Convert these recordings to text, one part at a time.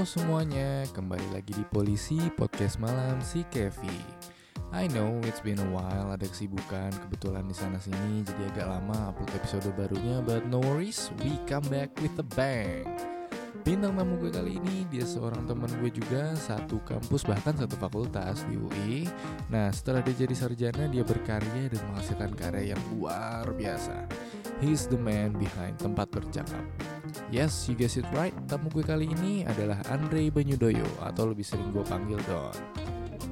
Semuanya, kembali lagi di Polisi Podcast Malam si Kevi. I know it's been a while, ada kesibukan kebetulan di sana sini, jadi agak lama upload episode barunya, but no worries, we come back with a bang. Bintang tamu gue kali ini dia seorang teman gue juga satu kampus bahkan satu fakultas di UI. Nah setelah dia jadi sarjana dia berkarya dan menghasilkan karya yang luar biasa. He's the man behind tempat bercakap. Yes, you guessed it right. Tamu gue kali ini adalah Andre Banyudoyo atau lebih sering gue panggil Don.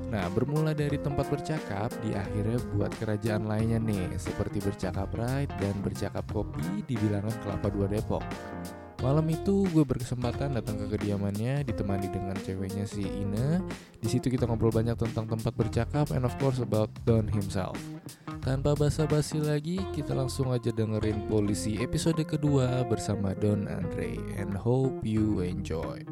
Nah, bermula dari tempat bercakap, di akhirnya buat kerajaan lainnya nih, seperti bercakap right dan bercakap kopi di bilangan Kelapa Dua Depok. Malam itu gue berkesempatan datang ke kediamannya ditemani dengan ceweknya si Ine. Di situ kita ngobrol banyak tentang tempat bercakap and of course about Don himself. Tanpa basa-basi lagi, kita langsung aja dengerin polisi episode kedua bersama Don Andre and hope you enjoy.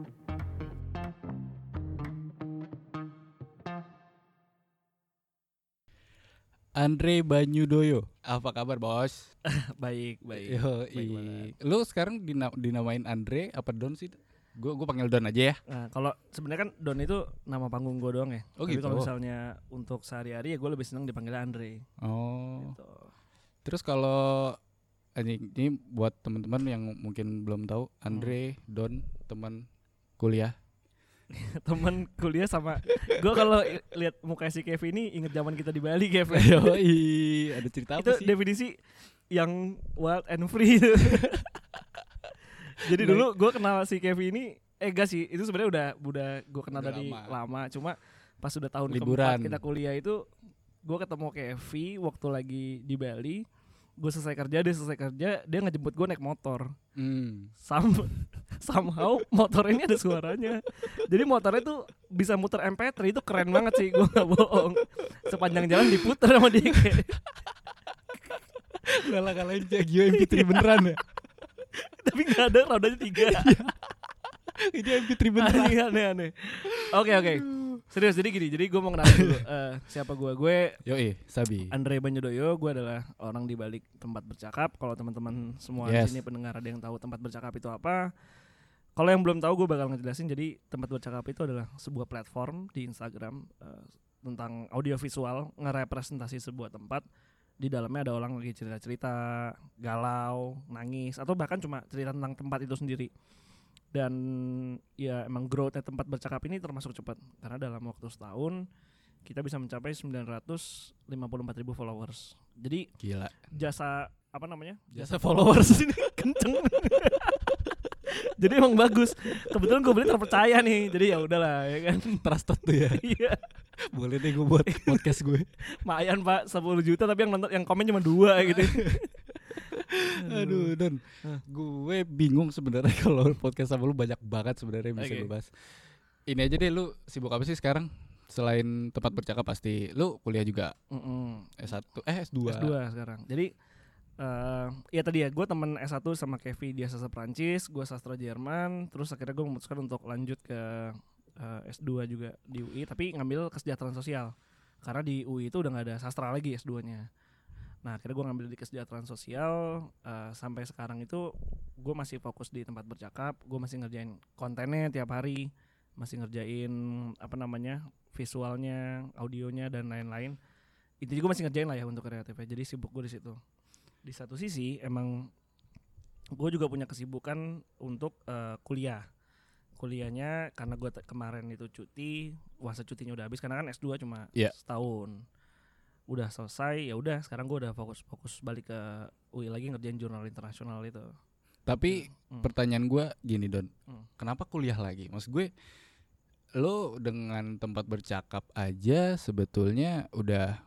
Andre Banyudoyo, apa kabar bos? baik baik. Yo, baik lu sekarang dina dinamain Andre apa Don sih? Gue gue panggil Don aja ya. Nah, kalau sebenarnya kan Don itu nama panggung gue doang ya. Oh, Tapi gitu. kalau misalnya untuk sehari-hari ya gue lebih seneng dipanggil Andre. Oh. Gitu. Terus kalau ini, ini buat teman-teman yang mungkin belum tahu, Andre Don teman kuliah. Temen kuliah sama gue kalau lihat muka si Kev ini inget zaman kita di Bali Kev. Yoi, ada cerita itu apa sih? definisi yang wild and free itu. Jadi Nah, dulu gue kenal si Kev ini eh gak sih itu sebenarnya udah udah gue kenal Udah dari lama. lama. cuma pas udah tahun Liburan. keempat kita kuliah itu gue ketemu Kevi waktu lagi di Bali gue selesai kerja dia selesai kerja dia ngejemput gue naik motor. Hmm. Sam somehow motor ini ada suaranya. Jadi motornya tuh bisa muter MP3 itu keren banget sih gue gak bohong. Sepanjang jalan diputer sama dia Kalah kalahin Jagio MP3 beneran ya? tapi gak ada rodanya tiga. Ini MP3 beneran. aneh aneh aneh. Oke oke serius jadi gini jadi gue mau kenalin dulu. Eh, siapa gue gue Yoi, Sabi. Andre Banyodoyo gue adalah orang di balik tempat bercakap. Kalau teman-teman semua Yes. di sini pendengar ada yang tahu tempat bercakap itu apa kalau yang belum tahu gue bakal ngejelasin. Jadi tempat bercakap itu adalah sebuah platform di Instagram eh, tentang audiovisual ngerepresentasi sebuah tempat. Di dalamnya ada orang lagi cerita-cerita galau nangis atau bahkan cuma cerita tentang tempat itu sendiri dan ya emang growthnya tempat bercakap ini termasuk cepat. Karena dalam waktu setahun kita bisa mencapai 954 ribu followers. Jadi Gila. jasa apa namanya? Jasa followers. ini kenceng. Jadi emang bagus. Kebetulan gue beli terpercaya nih. Jadi ya udahlah ya kan? Trusted tuh ya. iya. Boleh deh gue buat podcast gue. lumayan pak. 10 juta tapi yang nonton yang komen cuma dua gitu Aduh, Don. Gue bingung sebenarnya kalau podcast sama lu banyak banget sebenarnya bisa Oke. lu bahas. Ini aja deh lu sibuk apa sih sekarang? Selain tempat bercakap pasti lu kuliah juga Mm-mm. S1 eh S2. S2 sekarang jadi eh ya tadi ya gue temen S1 sama Kevi dia sastra Prancis gue sastra Jerman terus akhirnya gue memutuskan untuk lanjut ke eh, S2 juga di UI tapi ngambil kesejahteraan sosial karena di UI itu udah nggak ada sastra lagi S2 nya nah akhirnya gue ngambil di kesejahteraan sosial eh, sampai sekarang itu gue masih fokus di tempat bercakap gue masih ngerjain kontennya tiap hari masih ngerjain apa namanya visualnya audionya dan lain-lain. Intinya gue masih ngerjain lah ya untuk kreatifnya jadi sibuk gue di situ. Di satu sisi emang gue juga punya kesibukan untuk eh, kuliah. Kuliahnya karena gue kemarin itu cuti masa cutinya udah habis karena kan S2 cuma Iya. setahun udah selesai ya udah sekarang gue udah fokus fokus balik ke UI lagi ngerjain jurnal internasional itu Tapi Hmm. pertanyaan gue gini Don, Hmm. kenapa kuliah lagi? Maksud gue, lo dengan tempat bercakap aja sebetulnya udah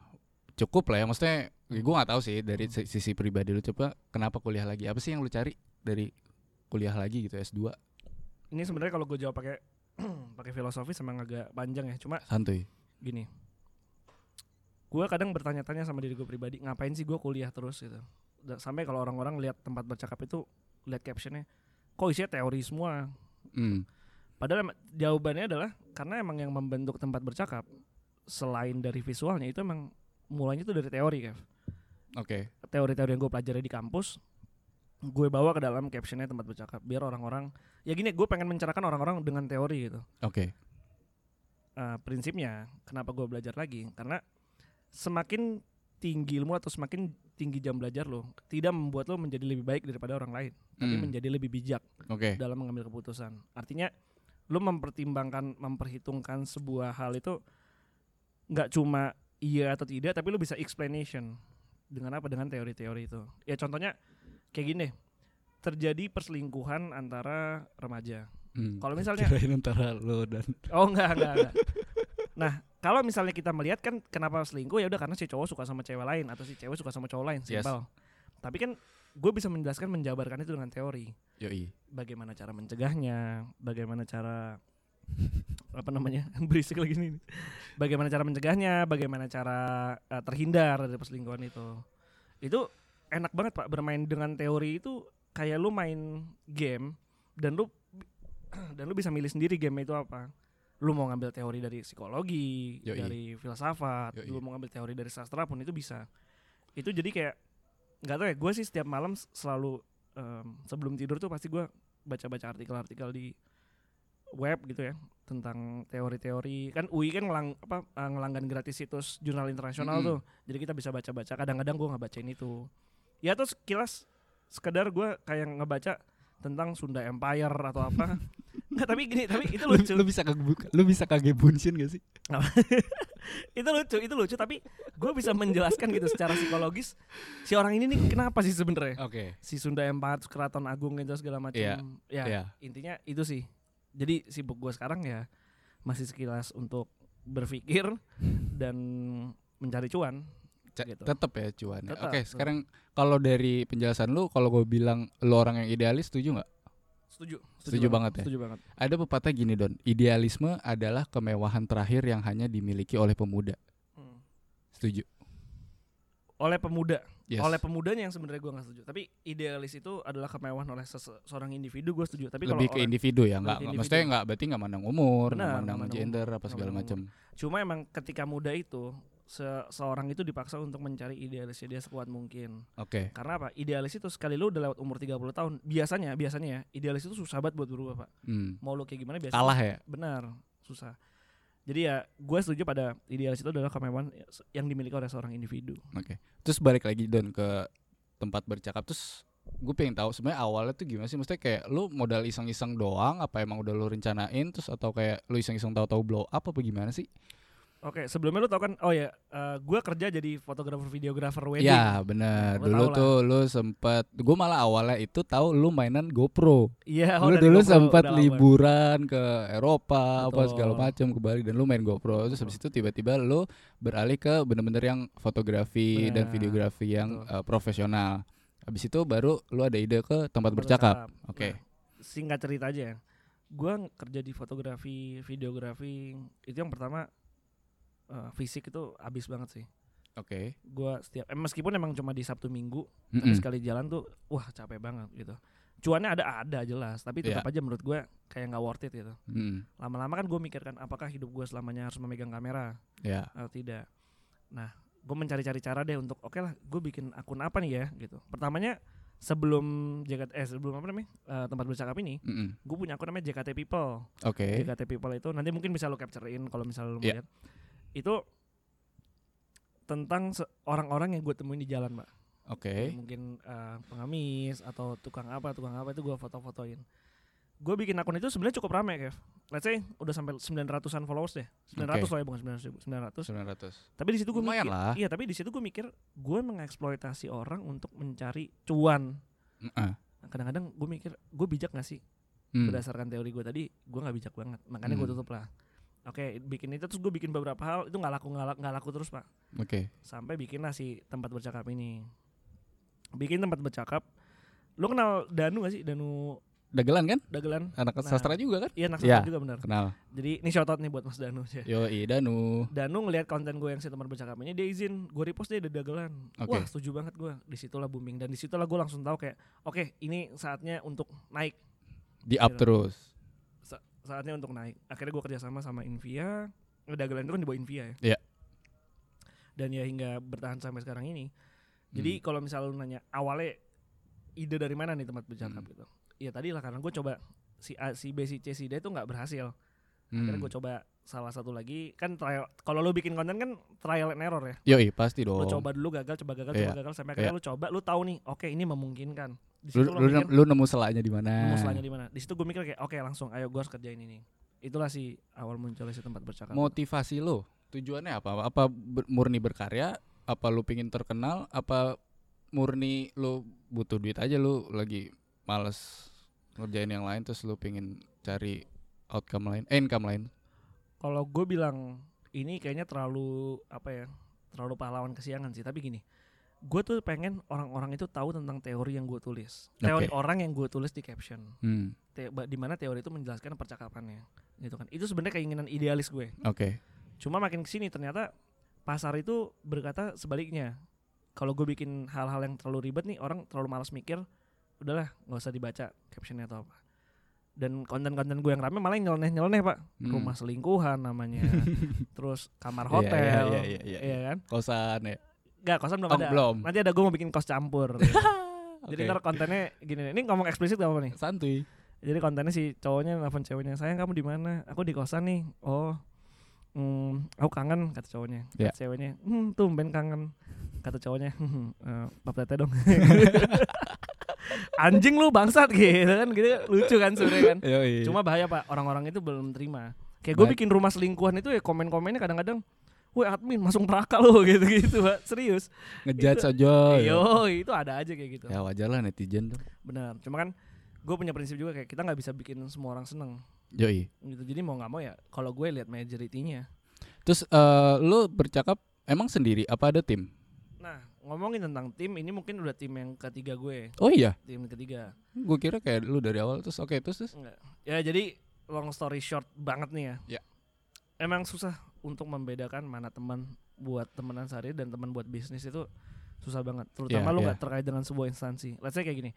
cukup lah ya. Maksudnya gue nggak tahu sih dari Hmm. si- sisi pribadi lo coba kenapa kuliah lagi? Apa sih yang lo cari dari kuliah lagi gitu S2 ini sebenarnya kalau gue jawab pakai pakai filosofi emang agak panjang ya cuma santuy. gini gue kadang bertanya-tanya sama diri gue pribadi ngapain sih gue kuliah terus gitu Da- sampai kalau orang-orang lihat tempat bercakap itu lihat captionnya kok isinya teori semua Hmm. padahal jawabannya adalah karena emang yang membentuk tempat bercakap selain dari visualnya itu emang mulainya tuh dari teori Kev Oke. teori-teori yang gue pelajari di kampus gue bawa ke dalam captionnya tempat bercakap biar orang-orang ya gini gue pengen mencerahkan orang-orang dengan teori gitu Oke. Eh, prinsipnya kenapa gue belajar lagi karena semakin tinggi ilmu atau semakin tinggi jam belajar lo tidak membuat lo menjadi lebih baik daripada orang lain tapi Hmm. menjadi lebih bijak Oke. dalam mengambil keputusan artinya lo mempertimbangkan memperhitungkan sebuah hal itu nggak cuma iya atau tidak tapi lo bisa explanation dengan apa dengan teori-teori itu ya contohnya kayak gini deh terjadi perselingkuhan antara remaja Hmm. kalau misalnya Kirain antara lo dan Oh enggak enggak enggak. Nah kalau misalnya kita melihat kan kenapa selingkuh ya udah karena si cowok suka sama cewek lain atau si cewek suka sama cowok lain Yes. simpel. Tapi kan gue bisa menjelaskan menjabarkan itu dengan teori. Yoi. Bagaimana cara mencegahnya, bagaimana cara apa namanya berisik lagi nih. Bagaimana cara mencegahnya, bagaimana cara eh, terhindar dari perselingkuhan itu. Itu enak banget pak bermain dengan teori itu kayak lu main game dan lu dan lu bisa milih sendiri game itu apa lu mau ngambil teori dari psikologi Yoi. dari filsafat Yoi. lu mau ngambil teori dari sastra pun itu bisa itu jadi kayak nggak tahu ya gue sih setiap malam selalu em, sebelum tidur tuh pasti gue baca-baca artikel-artikel di web gitu ya tentang teori-teori kan UI kan ngelang apa eh, ngelanggan gratis situs jurnal internasional Mm-mm. tuh jadi kita bisa baca-baca kadang-kadang gue nggak bacain itu ya terus kilas sekedar gue kayak ngebaca tentang Sunda Empire atau apa nggak tapi gini tapi itu Lu, lucu lu bisa kage lu bisa kage bunshin gak sih? itu lucu itu lucu tapi gue bisa menjelaskan gitu secara psikologis si orang ini nih kenapa sih sebenarnya Oke. si Sunda Empire terus Keraton Agung itu segala macam Iya, ya Iya. intinya itu sih jadi sibuk gue sekarang ya masih sekilas untuk berpikir dan mencari cuan Ca- Gitu. Tetep ya cuan. Tetep, Oke, tetep. sekarang kalau dari penjelasan lu kalau gue bilang lu orang yang idealis setuju nggak? setuju Setuju banget ya? setuju banget Ada pepatah gini Don, idealisme adalah kemewahan terakhir yang hanya dimiliki oleh pemuda. Hmm. Setuju. oleh pemuda Yes. oleh pemudanya yang sebenarnya gue nggak setuju tapi idealis itu adalah kemewahan oleh sese- seorang individu gue setuju tapi kalau lebih ke orang- individu ya, nggak maksudnya nggak berarti nggak mandang umur, nggak mandang mandang gender umur, apa segala macam. cuma emang ketika muda itu se- seorang itu dipaksa untuk mencari idealisnya dia sekuat mungkin Oke. karena apa idealis itu sekali lu udah lewat umur 30 tahun biasanya biasanya ya idealis itu susah banget buat berubah pak Hmm. mau lu kayak gimana biasanya Kalah ya. benar susah jadi ya gue setuju pada idealis itu adalah kemewahan yang dimiliki oleh seorang individu Oke. Terus balik lagi Don ke tempat bercakap terus gue pengen tahu sebenarnya awalnya tuh gimana sih maksudnya kayak lu modal iseng-iseng doang apa emang udah lu rencanain terus atau kayak lu iseng-iseng tahu-tahu blow up apa gimana sih? Oke, sebelumnya lu tau kan, oh ya, eh, gue kerja jadi fotografer videografer wedding. Ya benar. Lu Dulu tau lah. tuh lu sempet gue malah awalnya itu tahu lu mainan GoPro. Iya, oh, lu dulu GoPro, lama. liburan ke Eropa apa Betul. segala macam ke Bali dan lu main GoPro terus habis itu tiba-tiba lu beralih ke bener-bener yang fotografi dan Benar. videografi yang Betul. eh, profesional. Habis itu baru lu ada ide ke tempat Tempat bercakap. bercakap. Oke. Nah, singkat cerita aja ya. Gue kerja di fotografi, videografi, itu yang pertama eh, fisik itu habis banget sih. Oke. Gue setiap, eh, meskipun emang cuma di Sabtu Minggu, Mm-mm. tapi sekali jalan tuh, wah capek banget gitu. Cuannya ada ada jelas, tapi tetap Iya. aja menurut gue kayak nggak worth it gitu. Mm. Lama-lama kan gue mikirkan apakah hidup gue selamanya harus memegang kamera Ya. atau tidak. Nah, gue mencari-cari cara deh untuk oke lah, gue bikin akun apa nih ya gitu. Pertamanya sebelum JKT eh sebelum apa namanya eh, tempat bercakap ini, Mm-mm. gue punya akun namanya JKT People. Oke. JKT People itu nanti mungkin bisa lo capturein kalau misalnya lo Iya. melihat. Itu tentang orang-orang yang gue temuin di jalan, Mbak. Oke. Mungkin eh, pengemis atau tukang apa, tukang apa itu gue foto-fotoin. Gue bikin akun itu sebenarnya cukup rame, Kev. Let's say udah sampai 900-an followers deh. 900 Oke. lah ya, bukan 900 ribu, 900. 900. Tapi di situ gue mikir, lah. iya tapi di situ gue mikir gue mengeksploitasi orang untuk mencari cuan. Mm-ah. Nah, Kadang-kadang gue mikir gue bijak gak sih Mm. berdasarkan teori gue tadi gue nggak bijak banget makanya gue Hmm. tutup lah. Oke bikin itu terus gue bikin beberapa hal itu nggak laku nggak laku, nggak laku terus pak Oke. sampai bikinlah si tempat bercakap ini. Bikin tempat bercakap. Lo kenal Danu gak sih Danu Dagelan kan? Dagelan? Anak Nah. sastra juga kan? Iya anak Iya. sastra juga benar. Kenal. Jadi ini shoutout nih buat Mas Danu. Yo, Danu. Danu ngelihat konten gue yang si teman bercakap ini dia izin gue repost dia ada dagelan Oke. wah setuju banget gue di situlah booming dan di situlah gue langsung tahu kayak oke ini saatnya untuk naik Di up Iya. terus. Sa- saatnya untuk naik akhirnya gue kerjasama sama Invia dagelan itu kan di bawah Invia ya Iya. dan ya hingga bertahan sampai sekarang ini jadi Hmm. kalau misalnya lu nanya awalnya ide dari mana nih tempat bercakap Hmm. gitu. Iya tadi lah karena gue coba si A, si B, si C, si D itu nggak berhasil. Akhirnya Hmm. gue coba salah satu lagi kan trial. Kalau lu bikin konten kan trial and error ya. Yoi, pasti dong. Lu coba dulu gagal, coba gagal, Iya. coba gagal sampai akhirnya lu coba, lu tahu nih, oke ini memungkinkan. Di Lu, situ lu, mikir, lu nemu selanya di mana? nemu selanya di mana. Di situ gue mikir kayak oke langsung ayo gue harus kerjain ini. Itulah si awal munculnya si tempat bercakap. Motivasi lu, tujuannya apa? Apa ber- murni berkarya? Apa lu pingin terkenal? Apa murni lu butuh duit aja lu lagi males ngerjain yang lain terus lu pingin cari outcome lain, eh, income lain? Kalau gue bilang ini kayaknya terlalu apa ya? Terlalu pahlawan kesiangan sih. Tapi gini, gue tuh pengen orang-orang itu tahu tentang teori yang gue tulis. Teori Oke. orang yang gue tulis di caption. Hmm, Te- di mana teori itu menjelaskan percakapannya, gitu kan? Itu sebenarnya keinginan idealis gue. oke. Cuma makin ke sini ternyata pasar itu berkata sebaliknya. Kalau gue bikin hal-hal yang terlalu ribet nih, orang terlalu malas mikir, udahlah nggak usah dibaca captionnya atau apa. Dan konten-konten gue yang rame malah nyeleneh-nyeleneh pak, Hmm. rumah selingkuhan namanya, terus kamar Iya, hotel, iya, iya, iya, iya. iya kan? Kosan ya. Gak kosan belum Oh, ada. belum. Nanti ada gue mau bikin kos campur. gitu. Jadi ntar kontennya gini nih, ini ngomong eksplisit gak apa nih? santuy. Jadi kontennya si cowoknya nelfon ceweknya, sayang kamu di mana? Aku di kosan nih. Oh, hmm, aku kangen kata cowoknya. Kata Ya. ceweknya, hmm, tumben kangen. Kata cowoknya, hmm, pap tete dong. Anjing lu bangsat gitu kan, gitu lucu kan sebenarnya kan. Yoi. Cuma bahaya pak, orang-orang itu belum terima. Kayak gue bikin rumah selingkuhan itu ya komen-komennya kadang-kadang, Woi admin masuk neraka lo gitu-gitu pak, serius. ngejudge aja. ya. Yo, itu ada aja kayak gitu. Ya wajar lah netizen tuh. Benar. Cuma kan gue punya prinsip juga kayak kita nggak bisa bikin semua orang seneng Yoi. gitu. Jadi mau nggak mau ya kalau gue lihat majority-nya. Terus eh lu bercakap emang sendiri apa ada tim? Nah, ngomongin tentang tim ini mungkin udah tim yang ketiga gue, Oh iya, tim ketiga. gue kira kayak lu dari awal terus oke terus terus. Enggak. Ya jadi long story short banget nih ya. Ya. Emang susah untuk membedakan mana teman buat temenan sehari dan teman buat bisnis itu susah banget. Terutama Ya, lu ya. nggak terkait dengan sebuah instansi. Let's say kayak gini.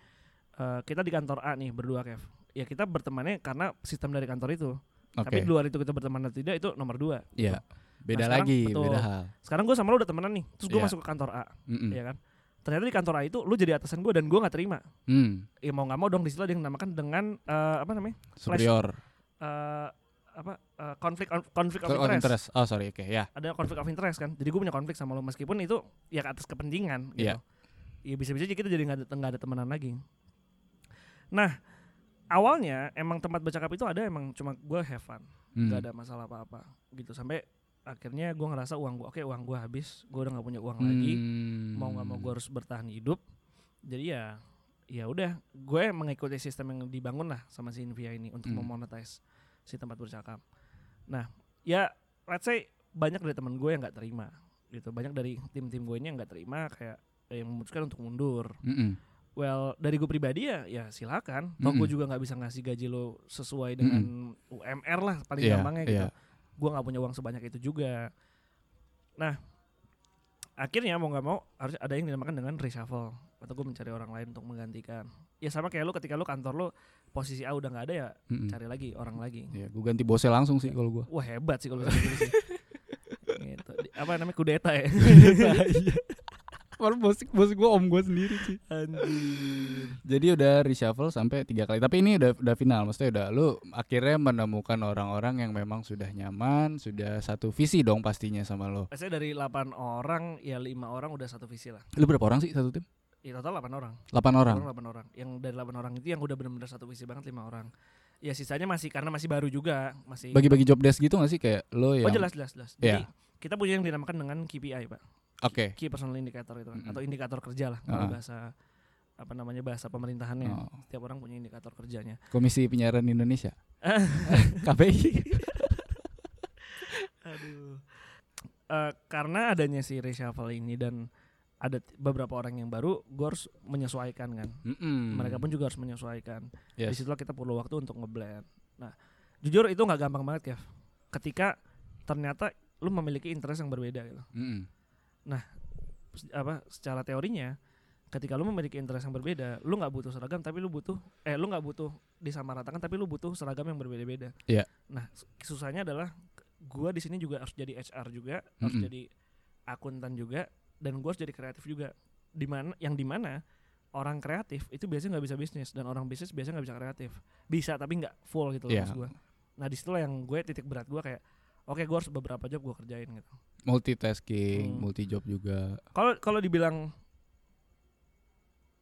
eh, kita di kantor A nih berdua Kev. Ya kita bertemannya karena sistem dari kantor itu. Oke. Tapi di luar itu kita berteman atau tidak itu nomor dua. Iya. Beda Nah, sekarang- lagi, betul. beda hal. Sekarang gue sama lu udah temenan nih. Terus gue Iya. masuk ke kantor A, Mm-mm. ya kan? Ternyata di kantor A itu lu jadi atasan gue dan gue nggak terima. Hmm, Ya mau nggak mau dong di situ ada yang dinamakan dengan eh, apa namanya? superior. eh apa konflik konflik of interest. interest. Oh sorry, oke ya. ada konflik of interest kan jadi gue punya konflik sama lo meskipun itu ya atas kepentingan gitu Iya. ya bisa-bisa kita jadi nggak ada nggak ada temenan lagi nah awalnya emang tempat bercakap itu ada emang cuma gue have fun Hmm. nggak ada masalah apa-apa gitu sampai akhirnya gue ngerasa uang gue oke uang gue habis gue udah nggak punya uang lagi Hmm. mau nggak mau gue harus bertahan hidup jadi ya ya udah gue mengikuti sistem yang dibangun lah sama si Invia ini untuk Hmm. memonetize si tempat bercakap. Nah ya let's say banyak dari teman gue yang nggak terima gitu. Banyak dari tim-tim gue ini yang nggak terima kayak yang memutuskan untuk mundur. Mm-mm. well dari gue pribadi ya ya silakan. Toh gue Mm-mm. juga nggak bisa ngasih gaji lo sesuai dengan UMR lah paling Iya, gampangnya gitu. iya. gue nggak punya uang sebanyak itu juga. Nah akhirnya mau nggak mau harus ada yang dinamakan dengan reshuffle atau gue mencari orang lain untuk menggantikan ya sama kayak lo ketika lo kantor lo posisi A udah nggak ada ya Mm-mm. cari lagi orang lagi Ya, gue ganti bosnya langsung sih kalau gue. wah hebat sih kalau gitu sih gitu. Apa namanya kudeta ya Baru bos bos gue om gue sendiri sih. anjir Jadi udah reshuffle sampai tiga kali. Tapi ini udah udah final, maksudnya udah lu akhirnya menemukan orang-orang yang memang sudah nyaman, sudah satu visi dong pastinya sama lo. saya dari 8 orang ya lima orang udah satu visi lah Lu berapa orang sih satu tim? Ya total 8 orang Delapan orang. Orang 8 orang. Yang dari 8 orang itu yang udah benar-benar satu visi banget lima orang. Ya sisanya masih karena masih baru juga, masih Bagi-bagi job desk gitu gak sih kayak lo Oh yang jelas jelas jelas. Jadi Iya. kita punya yang dinamakan dengan KPI, Pak. Oke. Key Personal Indicator itu kan Mm-mm. atau indikator kerja lah kalau Ah. bahasa apa namanya bahasa pemerintahannya. Oh, Setiap orang punya indikator kerjanya. Komisi Penyiaran Indonesia. KPI. Aduh. Eh, karena adanya si reshuffle ini dan ada beberapa orang yang baru, gue harus menyesuaikan kan. Mm-mm. Mereka pun juga harus menyesuaikan. Di Yes. situlah kita perlu waktu untuk ngeblend. Nah, jujur itu nggak gampang banget, Kev. Ketika ternyata lu memiliki interest yang berbeda gitu. Mm-mm. S- Apa secara teorinya ketika lu memiliki interest yang berbeda, lu nggak butuh seragam tapi lu butuh eh lu nggak butuh disamaratakan tapi lu butuh seragam yang berbeda-beda. Iya. Nah, susahnya adalah gua di sini juga harus jadi HR juga, harus Mm-mm. jadi akuntan juga dan gua harus jadi kreatif juga. Di mana yang di mana orang kreatif itu biasanya nggak bisa bisnis dan orang bisnis biasanya nggak bisa kreatif bisa tapi nggak full gitu loh maksud gua nah di situlah yang gue titik berat gue kayak oke gue harus beberapa job gue kerjain gitu multitasking, Hmm. multi job juga. kalau kalau dibilang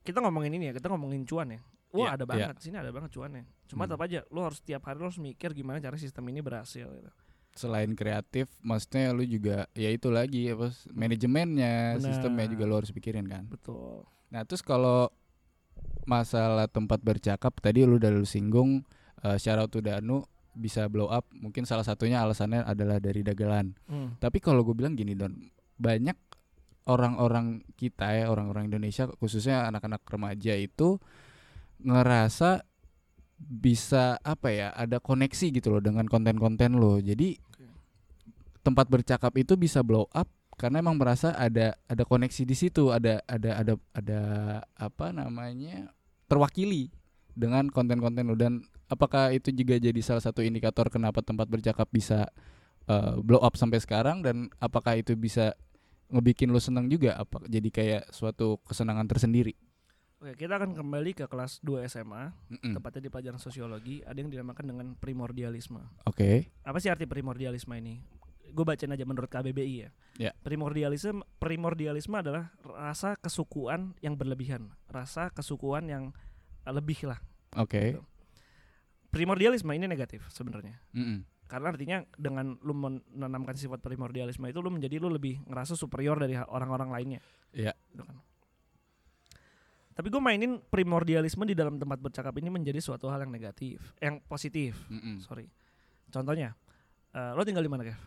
kita ngomongin ini ya kita ngomongin cuan ya wah Iya, ada iya. banget sini ada banget cuannya cuma Hmm. tetap aja lu harus tiap hari lu harus mikir gimana cara sistem ini berhasil gitu. Selain kreatif, maksudnya lu juga ya itu lagi apa s- manajemennya, Benar. sistemnya juga lu harus pikirin kan. betul Nah, terus kalau masalah tempat bercakap tadi lu udah lu singgung uh, out to Danu bisa blow up, mungkin salah satunya alasannya adalah dari dagelan. Hmm. Tapi kalau gue bilang gini Don, banyak orang-orang kita ya, orang-orang Indonesia khususnya anak-anak remaja itu ngerasa bisa apa ya, ada koneksi gitu loh dengan konten-konten lo. Jadi. Tempat bercakap itu bisa blow up karena emang merasa ada ada koneksi di situ, ada ada ada ada apa namanya? terwakili dengan konten-konten lo dan apakah itu juga jadi salah satu indikator kenapa tempat bercakap bisa uh, blow up sampai sekarang dan apakah itu bisa ngebikin lu senang juga apa jadi kayak suatu kesenangan tersendiri Oke, kita akan kembali ke kelas 2 SMA, Mm-mm. tepatnya di pelajaran sosiologi, ada yang dinamakan dengan primordialisme. oke Apa sih arti primordialisme ini? Gue bacain aja menurut KBBI ya. Ya. Primordialisme primordialisme adalah rasa kesukuan yang berlebihan, rasa kesukuan yang eh, lebih lah. oke Gitu. Primordialisme ini negatif sebenarnya. Mm-mm. Karena artinya dengan lu menanamkan sifat primordialisme itu lu menjadi lu lebih ngerasa superior dari orang-orang lainnya. Iya. Gitu kan. Tapi gue mainin primordialisme di dalam tempat bercakap ini menjadi suatu hal yang negatif, yang positif. Mm-mm. Sorry. Contohnya, eh, lo tinggal di mana, Kev?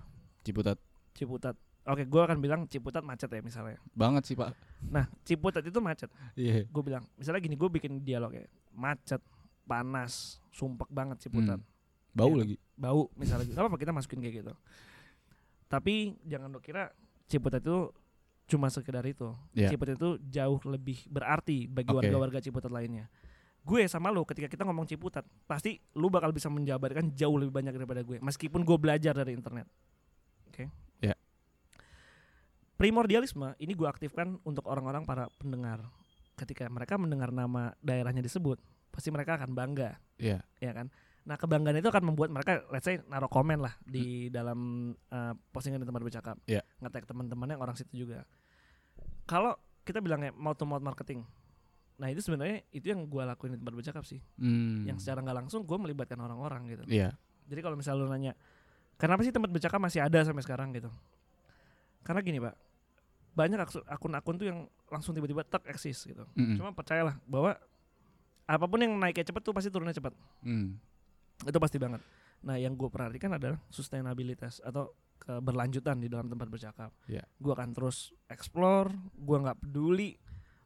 Ciputat Ciputat. Oke, gue akan bilang Ciputat macet ya misalnya. banget sih pak Nah, Ciputat itu macet. iya Gue bilang, misalnya gini, gue bikin dialog ya, macet, panas, sumpek banget Ciputat. Hmm. bau Iya. lagi bau misalnya gitu. Gak apa-apa kita masukin kayak gitu. Tapi jangan lo kira Ciputat itu cuma sekedar itu. Iya. Ciputat itu jauh lebih berarti bagi warga-warga Ciputat lainnya. Gue sama lo ketika kita ngomong Ciputat, pasti lu bakal bisa menjabarkan jauh lebih banyak daripada gue. Meskipun gue belajar dari internet. Iya. Primordialisme ini gue aktifkan untuk orang-orang para pendengar. Ketika mereka mendengar nama daerahnya disebut, pasti mereka akan bangga iya ya kan. Nah kebanggaan itu akan membuat mereka, let's say naruh komen lah di dalam uh, postingan di tempat bercakap, Iya. nge-tag teman-temannya orang situ juga. Kalau kita bilangnya mouth to mouth marketing, nah itu sebenarnya itu yang gue lakuin di tempat bercakap sih, Hmm. yang secara nggak langsung gue melibatkan orang-orang gitu. iya Jadi kalau misalnya lu nanya, kenapa sih tempat bercakap masih ada sampai sekarang gitu? Karena gini pak, banyak akun-akun tuh yang langsung tiba-tiba tak eksis gitu. Mm-mm. Cuma percayalah bahwa apa pun yang naiknya cepet tuh pasti turunnya cepet Hmm. itu pasti banget. Nah, yang gue perhatikan adalah sustainabilitas atau keberlanjutan di dalam tempat bercakap. Iya. Gue akan terus explore, gue nggak peduli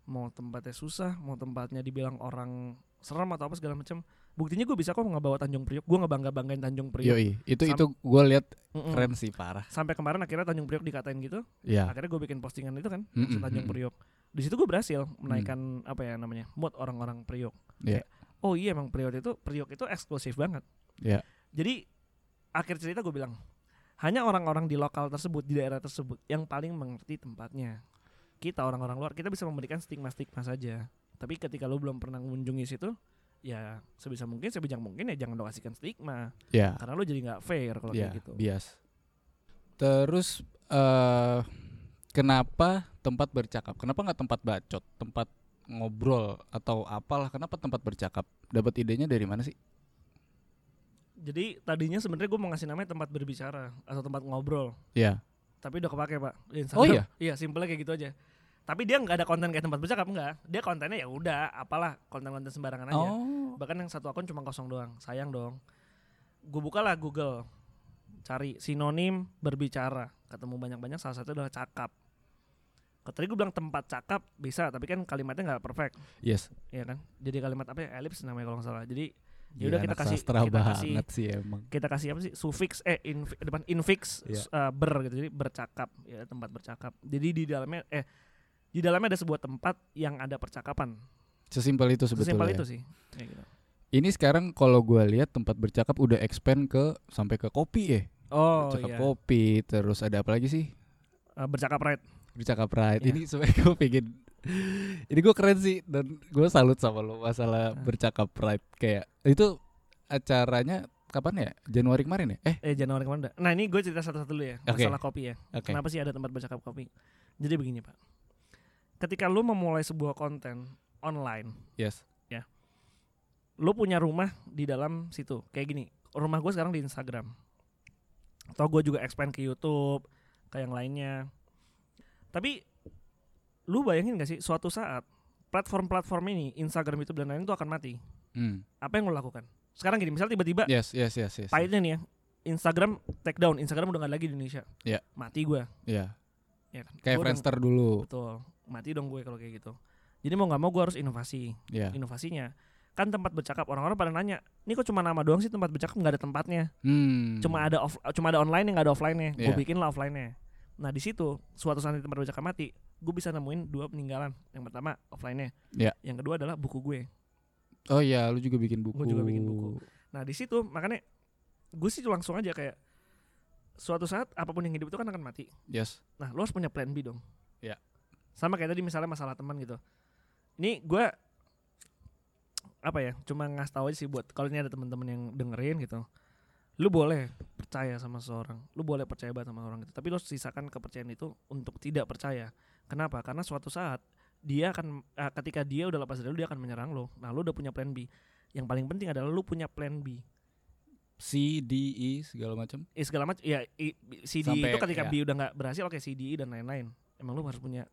mau tempatnya susah, mau tempatnya dibilang orang serem atau apa segala macam. Buktinya gue bisa kok ngebawa Tanjung Priok, gue ngebangga banggain Tanjung Priok. Yoi, itu Sam- itu gue lihat Mm-mm. keren sih parah Sampai kemarin akhirnya Tanjung Priok dikatain gitu, Iya akhirnya gue bikin postingan itu kan, Mm-mm, maksud Tanjung. Priok. Di situ gue berhasil menaikkan apa ya namanya mood orang-orang Priok. Iya. Kayak, Oh iya emang Priok itu Priok itu eksklusif banget. Iya. Jadi akhir cerita gue bilang hanya orang-orang di lokal tersebut di daerah tersebut yang paling mengerti tempatnya. Kita orang-orang luar kita bisa memberikan stigma-stigma saja. Tapi ketika lu belum pernah mengunjungi situ, ya sebisa mungkin sebijak mungkin ya jangan lo kasihkan stigma Iya karena lu jadi nggak fair kalau Iya, kayak gitu. bias. Terus eh kenapa tempat bercakap? Kenapa nggak tempat bacot, tempat ngobrol atau apalah? Kenapa tempat bercakap? Dapat idenya dari mana sih? Jadi tadinya sebenarnya gue mau ngasih namanya tempat berbicara atau tempat ngobrol, Iya. tapi udah kepake pak. Oh Instagram. iya? Iya simpelnya kayak gitu aja. Tapi dia nggak ada konten kayak tempat bercakap enggak. Dia kontennya ya udah apalah konten-konten sembarangan aja. Oh. Bahkan yang satu akun cuma kosong doang. Sayang dong. Gue bukalah Google. Cari sinonim berbicara. Ketemu banyak-banyak salah satu adalah cakap. Tadi gue bilang tempat cakap bisa, tapi kan kalimatnya nggak perfect, Yes. ya kan? Jadi kalimat apa ya? Elips namanya kalau nggak salah. Jadi Gila, Yaudah, kita anak kasih- kita kasih- sih emang. kita kasih apa sih? Sufiks eh infi- depan infix Iya. s- eh, ber gitu. Jadi bercakap, ya tempat bercakap. Jadi di dalamnya eh di dalamnya ada sebuah tempat yang ada percakapan. Sesimpel itu sebetulnya. Sesimpel ya. itu sih. Kayak gitu. Ini sekarang kalau gue lihat tempat bercakap udah expand ke sampai ke kopi ya. Oh bercakap iya. kopi, terus ada apa lagi sih? Eh, bercakap right. bercakap pride. Iya. Ini sebenarnya gue pengen ini gue keren sih dan gue salut sama lo masalah Ah. bercakap pride kayak itu acaranya kapan ya Januari kemarin ya eh Eh Januari kemarin. dah. Nah ini gue cerita satu-satu dulu ya Oke. masalah kopi ya. oke Kenapa sih ada tempat bercakap kopi? Jadi begini pak. Ketika lu memulai sebuah konten online, yes lu punya rumah di dalam situ. Kayak gini, rumah gue sekarang di Instagram. Atau gue juga expand ke YouTube, ke yang lainnya. Tapi lu bayangin gak sih suatu saat platform-platform ini, Instagram, YouTube dan lain itu akan mati. hmm. Apa yang lu lakukan? Sekarang gini, misalnya tiba-tiba yes yes yes yes pahitnya nih ya, Instagram take down, Instagram udah gak lagi di Indonesia. Iya. Mati gue. ya Ya kan? kayak Gua udah- Friendster dulu Betul. Mati dong gue kalau kayak gitu. Jadi mau nggak mau gue harus inovasi. ya Inovasinya kan tempat bercakap orang-orang pada nanya, ini kok cuma nama doang sih tempat bercakap nggak ada tempatnya. hmm. Cuma ada off, cuma ada online yang nggak ada offline-nya. Gue Iya. bikin lah offline-nya. Nah di situ suatu saat di tempat bercakap mati, gue bisa nemuin dua peninggalan. Yang pertama offline-nya. Iya. Yang kedua adalah buku gue. oh iya lu juga bikin buku Gua juga bikin buku. Nah di situ makanya gue sih langsung aja kayak suatu saat apa pun yang hidup itu kan akan mati. yes Nah, lo harus punya plan B dong. Iya. Sama kayak tadi misalnya masalah teman gitu. Ini gue apa ya? Cuma ngasih tahu aja sih buat kalau ini ada teman-teman yang dengerin gitu. Lu boleh percaya sama seseorang, lu boleh percaya banget sama orang gitu. Tapi lo sisakan kepercayaan itu untuk tidak percaya. Kenapa? Karena suatu saat dia akan eh, ketika dia udah lepas dari lu dia akan menyerang lo. Nah, lu udah punya plan B. Yang paling penting adalah lu punya plan B. C D E segala macam Eh, segala macam ya i- CD Sampai- itu ketika ya. B udah nggak berhasil oke CDI dan lain-lain emang lu harus punya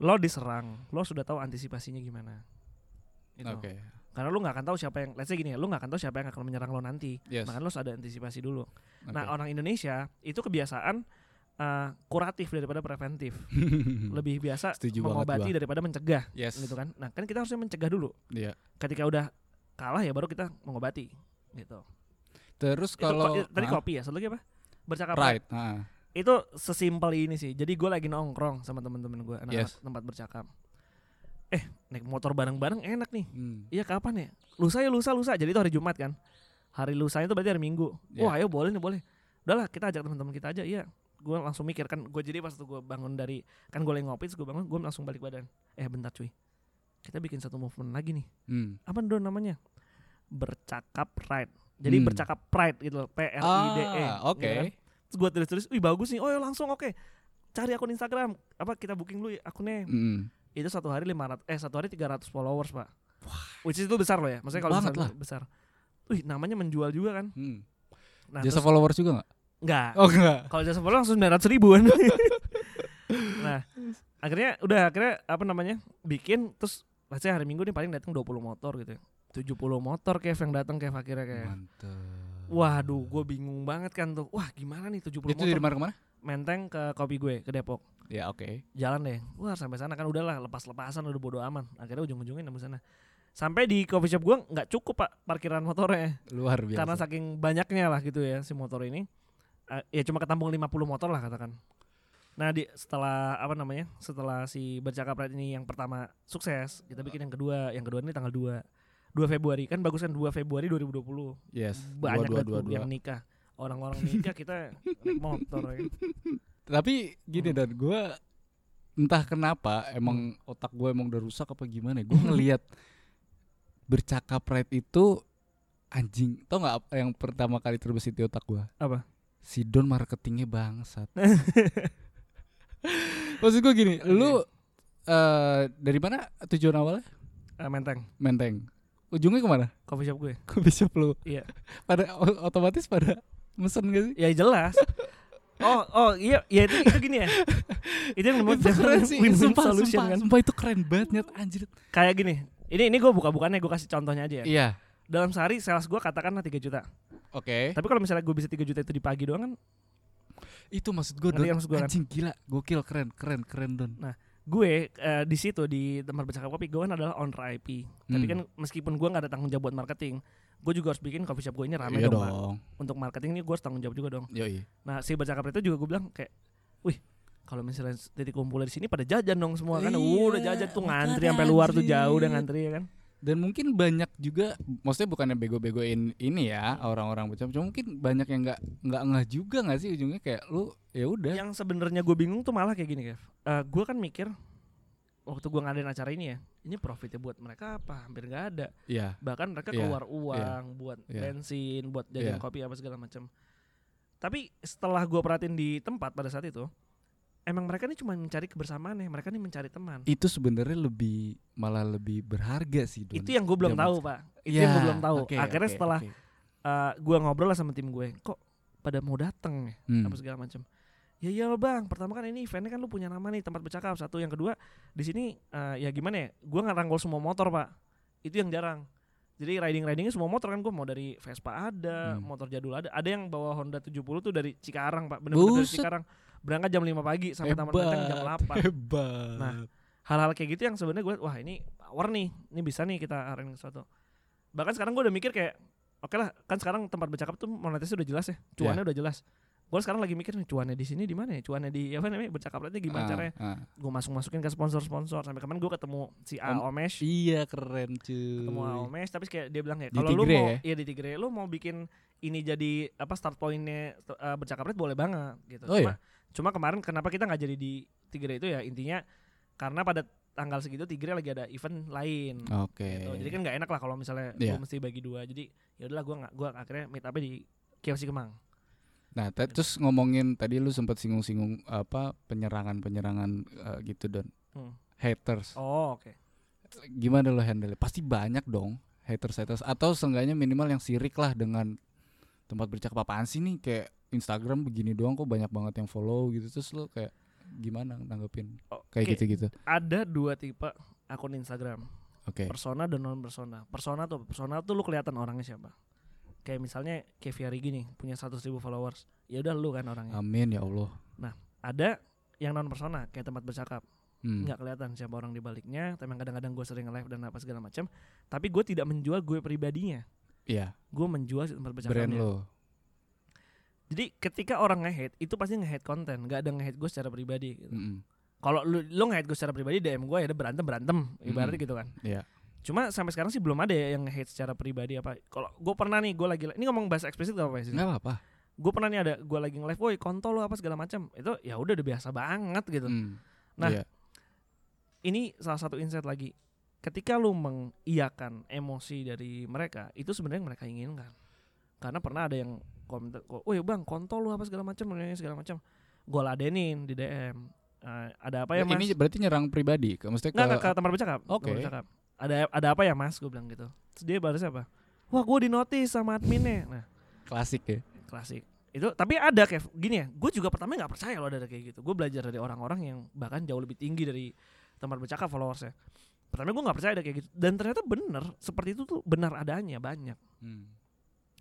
lo diserang lo sudah tahu antisipasinya gimana. Gitu. oke. Karena lu nggak akan tahu siapa yang let's say gini ya lu nggak akan tahu siapa yang akan menyerang lo nanti. Yes. Makanya lo harus ada antisipasi dulu. Oke. nah orang Indonesia itu kebiasaan eh, kuratif daripada preventif. Lebih biasa Setuju mengobati daripada mencegah yes. gitu kan. Nah kan kita harusnya mencegah dulu. Iya. ketika udah kalah ya baru kita mengobati gitu. Terus Itu kalau ko- tadi kopi ya satu lagi apa? Bercakap pride ah. Itu sesimpel ini sih. Jadi gue lagi nongkrong sama temen-temen gue anak Yes. tempat bercakap. Eh naik motor bareng-bareng enak nih. Hmm. iya kapan ya? Lusa ya lusa lusa. Jadi itu hari Jumat kan. Hari lusa itu berarti hari Minggu. Iya. wah ayo boleh nih boleh. Udahlah kita ajak teman-teman kita aja. Iya. Gue langsung mikir kan gue jadi pas tuh gue bangun dari kan gue lagi ngopi terus gue bangun gue langsung balik badan. Eh bentar cuy. Kita bikin satu movement lagi nih. Hmm. apa dong namanya? Bercakap pride. Jadi Hmm. bercakap pride gitu loh. P R I D E. Ah, oke. gitu kan. Terus gue tulis-tulis, wih bagus nih, oh ya langsung oke. Cari akun Instagram, apa kita booking dulu ya akunnya. Mm. Itu satu hari 500, eh satu hari 300 followers pak. Which is itu besar loh ya, maksudnya kalau Banget misalnya besar. Wih namanya menjual juga kan. Hmm. Nah, Jasa terus, followers juga nggak? enggak. Oh enggak. Kalau jasa followers langsung 900 ribuan. nah, akhirnya udah akhirnya apa namanya bikin terus say hari Minggu nih paling datang 20 motor gitu ya. 70 motor Kev yang datang Kev akhirnya kayak. Mantap. Waduh, gue bingung banget kan tuh. Wah, gimana nih 70 Itu motor? dari mana ke mana? Menteng ke kopi gue ke Depok. Ya oke. Jalan deh. Wah, sampai sana kan udahlah lepas-lepasan udah bodo aman. Akhirnya ujung-ujungnya nemu sana. Sampai di coffee shop gue nggak cukup pak parkiran motornya Luar biasa. karena saking banyaknya lah gitu ya si motor ini. Eh, ya cuma ketampung 50 motor lah katakan. Nah di setelah apa namanya setelah si bercakap ini yang pertama sukses kita bikin yang kedua yang kedua ini tanggal 2 2 Februari kan bagus kan 2 Februari 2020 yes. banyak dua, dua, tuh dua, yang nikah orang-orang nikah kita naik motor ya. Tapi gini Hmm. dan gue entah kenapa emang otak gue emang udah rusak apa gimana? Gue ngelihat bercakap right itu anjing. Tau nggak yang pertama kali terbesit di otak gue? Apa? Si Don marketingnya bangsat. Maksud gue gini, lu eh dari mana tujuan awalnya? Eh, menteng Menteng. Ujungnya ke mana? coffee shop gue Coffee shop lu. Iya. Pada otomatis pada mesen gak sih? ya jelas oh oh iya iya itu itu gini ya itu yang membuat itu keren sih. win-win Sumpah, solution sumpah, kan sumpah itu keren banget nyet anjir. kayak gini ini ini gue buka bukannya gue kasih contohnya aja ya Iya. dalam sehari sales gue katakanlah 3 juta Oke. tapi kalau misalnya gue bisa 3 juta itu di pagi doang kan Itu maksud gue kan maksud gua kan? anjing gila, gokil keren, keren, keren Don. Gue eh, di situ di tempat bercakap kopi gue kan adalah owner IP tapi Hmm. kan meskipun gue nggak ada tanggung jawab buat marketing gue juga harus bikin coffee shop gue ini rame iya dong, dong. untuk marketing ini gue harus tanggung jawab juga dong Yoi. nah si bercakap itu juga gue bilang kayak wih kalau misalnya titik kumpul di sini pada jajan dong semua kan Iya, uh, udah jajan tuh ngantri sampai luar tuh jauh udah ngantri ya kan Dan mungkin banyak juga, maksudnya bukannya bego-begoin ini ya orang-orang macam, cuma mungkin banyak yang nggak nggak ngeh juga nggak sih ujungnya kayak lu ya udah. Yang sebenarnya gue bingung tuh malah kayak gini, Kev. Eh gue kan mikir waktu gue ngadain acara ini ya, ini profitnya buat mereka apa? Hampir nggak ada. Iya. Bahkan mereka Iya, keluar uang buat iya. bensin, buat jajan Iya. kopi apa segala macam. Tapi setelah gue perhatiin di tempat pada saat itu, emang mereka nih cuma mencari kebersamaan ya, mereka nih mencari teman. Itu sebenarnya lebih malah lebih berharga sih. Don. Itu yang gue belum Zaman tahu, Pak. Itu yang gue Ya, belum tahu. Akhirnya oke, setelah oke. eh, gue ngobrol lah sama tim gue, kok pada mau dateng ya, Hmm. apa segala macam. Ya iya bang, pertama kan ini eventnya kan lu punya nama nih tempat bercakap satu, yang kedua di sini eh, ya gimana ya, gue nggak rangkul semua motor pak, itu yang jarang. Jadi riding ridingnya semua motor kan gue mau dari Vespa ada, Hmm. motor jadul ada, ada yang bawa Honda 70 tuh dari Cikarang pak, bener-bener dari. Cikarang, berangkat jam 5 pagi sampai Taman Menteng jam 8 Hebat. Nah, hal-hal kayak gitu yang sebenarnya gue wah ini power nih. Ini bisa nih kita arahin sesuatu bahkan sekarang gue udah mikir kayak oke lah kan sekarang tempat bercakap tuh monetisnya udah jelas ya cuannya udah jelas. Gue sekarang lagi mikir nih cuannya di sini di mana ya? Cuannya di apa namanya bercakap rate gimana Ah, caranya? ah. gue masuk masukin ke sponsor sponsor sampai kemarin gue ketemu si A Om- Omesh Iya keren cuy. ketemu A Omesh tapi kayak dia bilang ya kalau lu mau ya? iya di Tigre lu mau bikin ini jadi apa start pointnya uh, bercakap rate boleh banget gitu. Oh cuma cuma kemarin kenapa kita nggak jadi di Tigre itu ya intinya karena pada tanggal segitu Tigre lagi ada event lain Oke. gitu. Jadi kan nggak enak lah kalau misalnya Iya. gua mesti bagi dua. Jadi ya udahlah gua nggak gua akhirnya meet up di KFC Kemang. Nah, ta- terus ngomongin tadi lu sempat singgung-singgung apa penyerangan-penyerangan eh, gitu don. Hmm. Haters. Oh, oke. Gimana lo handle? Pasti banyak dong haters haters atau seenggaknya minimal yang sirik lah dengan tempat bercakap apaan sih nih kayak Instagram begini doang kok banyak banget yang follow gitu terus lo kayak gimana nanggepin Oke. kayak gitu-gitu. Ada dua tipe akun Instagram, Oke. persona dan non persona. Persona tuh persona tuh lu kelihatan orangnya siapa. Kayak misalnya Kevi Arigi nih punya 100 ribu followers. Ya udah lu kan orangnya. Amin ya Allah. Ada yang non persona kayak tempat bercakap. Hmm. nggak kelihatan siapa orang di baliknya. Tapi kadang-kadang gue sering live dan apa segala macam. Tapi gue tidak menjual gue pribadinya. Iya, Gue menjual si tempat bercakapnya. brand lo. Jadi ketika orang nge-hate itu pasti nge-hate konten, nggak ada nge-hate gue secara pribadi. Gitu. Mm-mm. Kalau lu lu nge-hate gue secara pribadi DM gue ya udah berantem berantem, ibaratnya Mm-mm. gitu kan. Iya. Cuma sampai sekarang sih belum ada ya yang nge-hate secara pribadi apa. Kalau gue pernah nih gue lagi ini ngomong bahasa eksplisit gak apa-apa ya sih? Nggak apa-apa. Gue pernah nih ada gue lagi nge-live, woi kontol lu apa segala macam. Itu ya udah udah biasa banget gitu. Hmm. Nah, Iya. Ini salah satu insight lagi. Ketika lu mengiyakan emosi dari mereka, itu sebenarnya mereka inginkan. Karena pernah ada yang komentar, "Woi bang, kontol lu apa segala macam, segala macam." Gue ladenin di DM. Eh, ada apa ya mas? Ini berarti nyerang pribadi, ke- Nggak, ke nggak, ke tempat bercakap. Oke. Bercakap. Ada ada apa ya mas? Gue bilang gitu. Terus dia balas apa? Wah gue di notice sama adminnya. Nah klasik ya. klasik. Itu tapi ada kayak gini ya. Gue juga pertama nggak percaya loh ada kayak gitu. Gue belajar dari orang-orang yang bahkan jauh lebih tinggi dari tempat bercakap followersnya. Pertama gue nggak percaya ada kayak gitu. Dan ternyata bener. Seperti itu tuh benar adanya banyak. Hmm.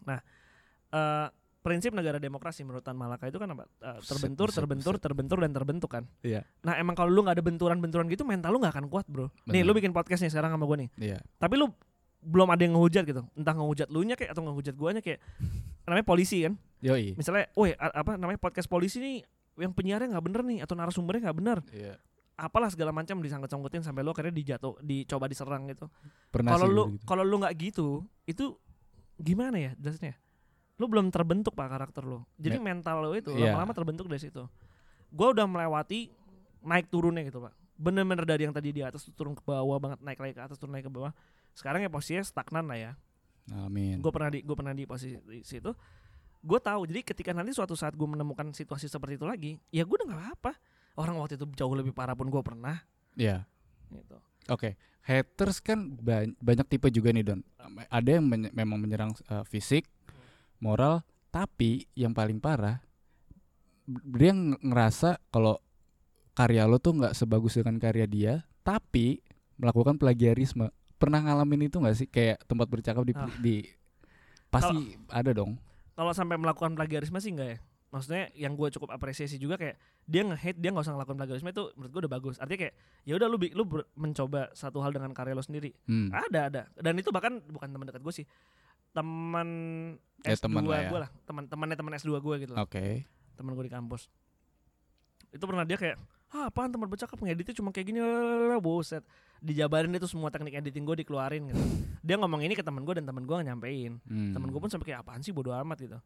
Eh prinsip negara demokrasi menurut Tan Malaka itu kan apa? Buset, terbentur, buset, terbentur, buset. terbentur dan terbentuk kan. Iya. Nah emang kalau lu nggak ada benturan-benturan gitu mental lu nggak akan kuat bro. Nih Bener. lu bikin podcast nih sekarang sama gue nih. Iya. Tapi lu belum ada yang ngehujat gitu. Entah ngehujat lu nya kayak atau ngehujat guanya kayak namanya polisi kan. Yoi. Misalnya, woi apa namanya podcast polisi nih yang penyiarnya nggak bener nih atau narasumbernya nggak bener. Iya. Apalah segala macam disangkut-sangkutin sampai lu akhirnya dijatuh, dicoba diserang gitu. Pernah Kalau lu gua gitu. kalau lu nggak gitu, itu gimana ya jelasnya? Lu belum terbentuk pak karakter lu. Jadi mental lu itu Iya. lama-lama terbentuk dari situ. Gua udah melewati naik turunnya gitu pak. Bener-bener dari yang tadi di atas tuh turun ke bawah banget, naik lagi ke atas turun lagi ke bawah. Sekarang ya posisinya stagnan lah ya. Amin. Gue pernah di gue pernah di posisi situ. Gue tahu. Jadi ketika nanti suatu saat gue menemukan situasi seperti itu lagi, ya gue udah nggak apa-apa. Orang waktu itu jauh lebih parah pun gue pernah. Iya. Gitu. Oke, haters kan ba- banyak tipe juga nih Don. Ada yang menye- memang menyerang eh, fisik, moral, tapi yang paling parah dia ng- ngerasa kalau karya lo tuh nggak sebagus dengan karya dia, tapi melakukan plagiarisme. Pernah ngalamin itu nggak sih? Kayak tempat bercakap di, Ah. di pasti ada dong. Kalau sampai melakukan plagiarisme sih enggak ya. Maksudnya yang gue cukup apresiasi juga kayak dia nge-hate dia nggak usah ngelakuin plagiarisme itu menurut gue udah bagus. Artinya kayak ya udah lu lu mencoba satu hal dengan karya lo sendiri. Hmm. Ada ada. Dan itu bahkan bukan teman dekat gue sih. Teman Ya, S2 teman lah ya. gue lah. Teman temannya teman S2 gue gitu lah. Oke. temen gue di kampus itu pernah dia kayak ah apaan tempat bercakap ngeditnya cuma kayak gini lalalala, buset dijabarin itu semua teknik editing gue dikeluarin gitu dia ngomong ini ke teman gue dan teman gue nyampein Hmm. temen gue pun sampai kayak apaan sih bodo amat gitu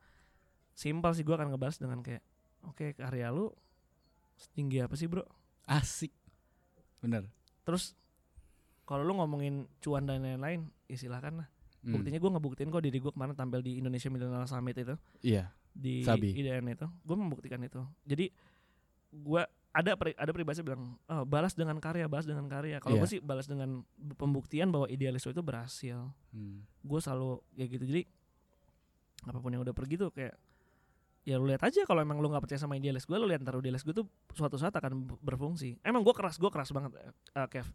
simpel sih gue akan ngebahas dengan kayak oke karya lu setinggi apa sih bro asik. Bener. terus kalau lu ngomongin cuan dan lain-lain ya silahkan lah Hmm. buktinya gue ngebuktiin kok diri gue kemarin tampil di Indonesia Millennial Summit itu Iya. di Sabi. IDN itu gue membuktikan itu jadi gue ada pri- ada pribadi bilang oh, balas dengan karya balas dengan karya kalau Iya. gue sih balas dengan pembuktian bahwa idealis itu berhasil Hmm. gue selalu kayak gitu jadi apa pun yang udah pergi tuh kayak ya lu lihat aja kalau emang lu nggak percaya sama idealis gue lu lihat ntar idealis gue tuh suatu saat akan berfungsi emang gue keras gue keras banget eh, Kev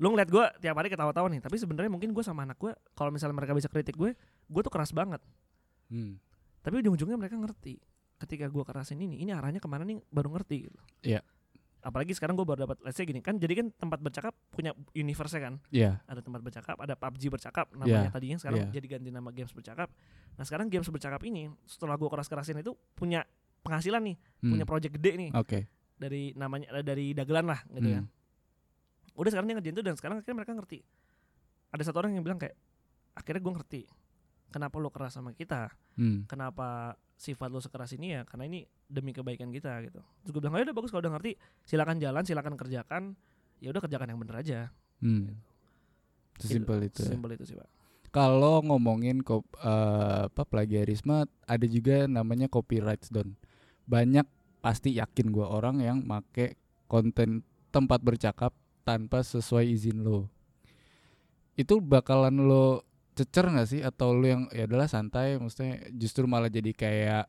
lu ngeliat gue tiap hari ketawa-tawa nih tapi sebenarnya mungkin gue sama anak gue kalau misalnya mereka bisa kritik gue gue tuh keras banget Hmm. tapi ujung-ujungnya mereka ngerti ketika gue kerasin ini ini arahnya ke mana nih baru ngerti gitu Iya. Apalagi sekarang gue baru dapat let's say gini kan jadi kan tempat bercakap punya universe kan Iya. ada tempat bercakap, ada PUBG bercakap namanya Yeah, tadinya sekarang yeah. jadi ganti nama games bercakap. Nah sekarang games bercakap ini setelah gua keras-kerasin itu punya penghasilan nih, Hmm. punya project gede nih Oke. dari namanya eh, dari dagelan lah gitu ya. Hmm. Udah sekarang dia ngerjain itu dan sekarang akhirnya mereka ngerti. Ada satu orang yang bilang kayak akhirnya gua ngerti kenapa lo keras sama kita, Hmm. kenapa sifat lo sekeras ini ya karena ini demi kebaikan kita gitu. Terus gue bilang ayo udah bagus kalau udah ngerti silakan jalan, silakan kerjakan. Ya udah kerjakan yang bener aja. Hmm. Sesimpel itu. ya. Simpel itu sih pak. Kalau ngomongin kop, eh, apa plagiarisme ada juga namanya copyright don. Banyak pasti yakin gua orang yang make konten tempat bercakap tanpa sesuai izin lo. Itu bakalan lo cecer nggak sih atau lo yang ya adalah santai maksudnya justru malah jadi kayak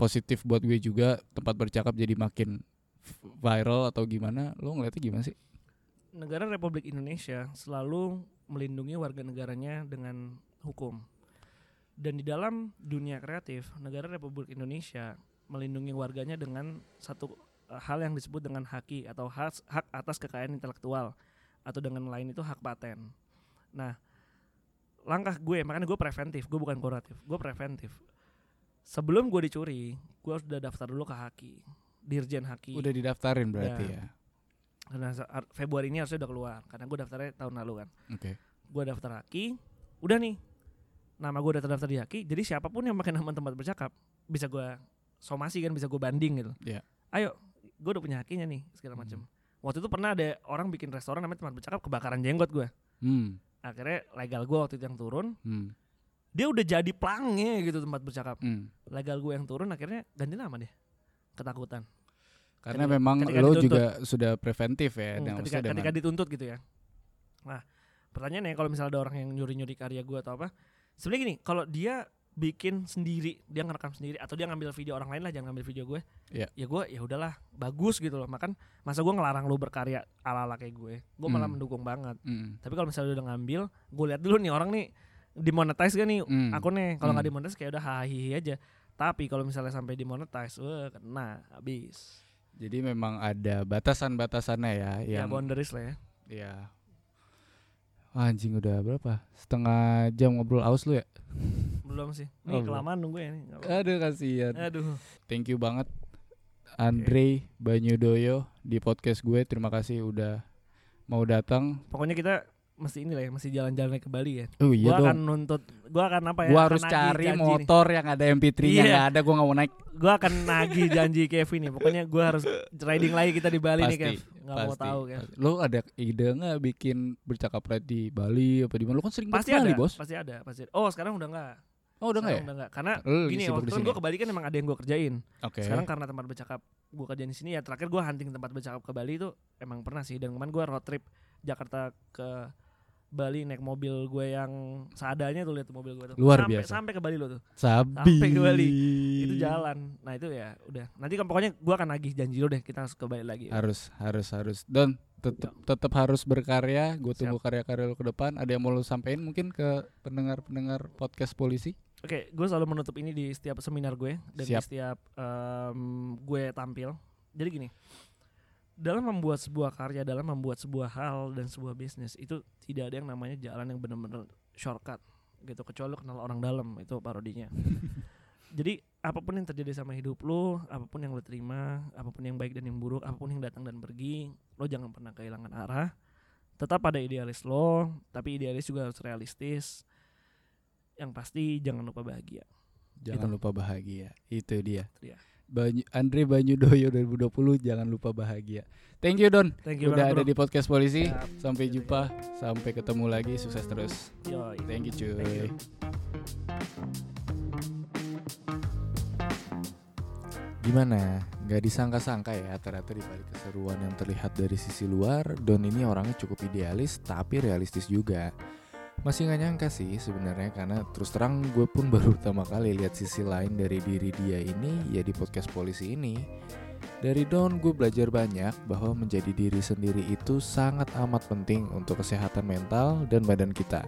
positif buat gue juga tempat bercakap jadi makin viral atau gimana lo ngeliatnya gimana sih? negara Republik Indonesia selalu melindungi warga negaranya dengan hukum. Dan di dalam dunia kreatif, negara Republik Indonesia melindungi warganya dengan satu eh, hal yang disebut dengan haki atau hak, hak atas kekayaan intelektual atau dengan lain itu hak paten. Nah, langkah gue makanya gue preventif, gue bukan kuratif, gue preventif. Sebelum gue dicuri, gue sudah daftar dulu ke haki, dirjen haki. Udah didaftarin berarti Ya. ya. Karena Februari ini harusnya udah keluar karena gue daftarnya tahun lalu kan. Oke. Gue daftar Haki, udah nih. Nama gue udah terdaftar di Haki, jadi siapa pun yang pakai nama tempat bercakap bisa gue somasi kan, bisa gue banding gitu. Iya. Ayo, gue udah punya hakinya nih segala Hmm. macam. Waktu itu pernah ada orang bikin restoran namanya tempat bercakap kebakaran jenggot gue. Hmm. Akhirnya legal gue waktu itu yang turun, Hmm. dia udah jadi plangnya gitu tempat bercakap. Hmm. Legal gue yang turun akhirnya ganti nama deh. Ketakutan. Karena Ketika- memang ketika lo dituntut. juga sudah preventif ya, Hmm, ketika, maksudnya dengan- ketika dituntut gitu ya. Nah, pertanyaannya kalau misalnya ada orang yang nyuri-nyuri karya gue atau apa, sebenarnya gini, kalau dia bikin sendiri, dia ngerekam sendiri atau dia ngambil video orang lain lah, jangan ngambil video gue. Iya. Ya gue ya udahlah, bagus gitu loh. Makan masa gue ngelarang lu berkarya ala-ala kayak gue. Gue malah Hmm. mendukung banget. Mm. Tapi kalau misalnya udah ngambil, gue lihat dulu nih orang nih dimonetize gak nih Mm. akunnya. Kalau nggak Hmm. dimonetize kayak udah hahihi aja. Tapi kalau misalnya sampai dimonetize, wah kena habis. Jadi memang ada batasan-batasannya ya Ya yang boundaries lah ya. ya. Wah, anjing udah berapa? Setengah jam ngobrol aus lu ya? Belum sih. Oh, Nih belum. kelamaan nunggu ya nih. nggak. Aduh kasihan. Aduh. Thank you banget Andre Banyudoyo di podcast gue. Terima kasih udah mau datang. Pokoknya kita mesti ini lah ya, mesti jalan-jalan ke Bali ya. Oh iya gua akan dong. nuntut, gua akan apa ya? Gua akan harus cari janji nih. motor yang ada MP3-nya Iya. nggak ada, gua nggak mau naik. Gua akan nagih janji Kevin nih. Pokoknya gua harus riding lagi kita di Bali nih Pasti, Kev. Nggak mau tahu Kev. Lu ada ide nggak bikin bercakap ride di Bali apa di mana? Lu kan sering Pasti ke Bali, ada, Bos. pasti ada, pasti. ada. Oh, sekarang udah enggak. Oh, udah nggak ya? Udah enggak. Karena Lu lagi gini, waktu itu sini. gua ke Bali kan emang ada yang gua kerjain. Oke. Sekarang karena tempat bercakap gua kerjain di sini ya terakhir gua hunting tempat bercakap ke Bali itu emang pernah sih dan kemarin gua road trip Jakarta ke Bali naik mobil gue yang seadanya tuh lihat mobil gue tuh. Luar sampai, biasa. Sampai ke Bali lo tuh. Sabi. Sampai ke Bali. Itu jalan. Nah, itu ya udah. Nanti kan pokoknya gua akan nagih janji lo deh kita harus ke Bali lagi. Harus, harus, harus. Don, tetap tetap harus berkarya. Gue tunggu karya-karya lu ke depan. Ada yang mau lu sampein mungkin ke pendengar-pendengar podcast polisi? Oke, gue selalu menutup ini di setiap seminar gue dan Siap. di setiap em, gue tampil. Jadi gini, dalam membuat sebuah karya, dalam membuat sebuah hal dan sebuah bisnis itu tidak ada yang namanya jalan yang benar-benar shortcut gitu. Kecuali kenal orang dalam itu parodinya. Jadi apa pun yang terjadi sama hidup lo, apa pun yang lo terima, apa pun yang baik dan yang buruk, apa pun yang datang dan pergi, lo jangan pernah kehilangan arah. Tetap ada idealis lo, tapi idealis juga harus realistis. Yang pasti jangan lupa bahagia. Jangan Gitu. lupa bahagia. Itu dia. Itu dia. Banyu, Andre Banyu Doyo 2020 jangan lupa bahagia. Thank you Don. Thank you Udah banget, ada bro. di podcast polisi. Siap. Sampai jumpa. Sampai ketemu lagi. Sukses terus. Yoi. Thank you cuy. Thank you. Gimana? Gak disangka-sangka ya ternyata di balik keseruan yang terlihat dari sisi luar Don ini orangnya cukup idealis tapi realistis juga Masih gak nyangka sih sebenarnya karena terus terang gue pun baru pertama kali lihat sisi lain dari diri dia ini ya di podcast polisi ini Dari Don gue belajar banyak bahwa menjadi diri sendiri itu sangat amat penting untuk kesehatan mental dan badan kita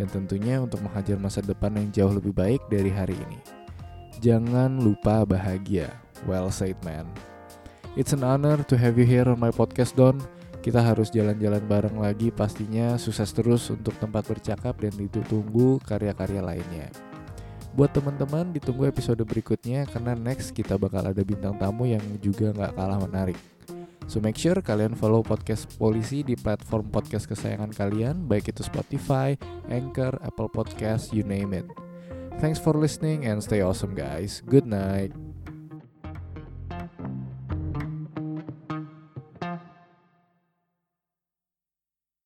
Dan tentunya untuk menghajar masa depan yang jauh lebih baik dari hari ini Jangan lupa bahagia. Well said, man. It's an honor to have you here on my podcast, Don. Kita harus jalan-jalan bareng lagi pastinya. Sukses terus untuk tempat bercakap dan ditunggu karya-karya lainnya. Buat teman-teman, ditunggu episode berikutnya karena next kita bakal ada bintang tamu yang juga nggak kalah menarik. So make sure kalian follow podcast polisi di platform podcast kesayangan kalian, baik itu Spotify, Anchor, Apple Podcast, you name it. Thanks for listening and stay awesome guys. Good night.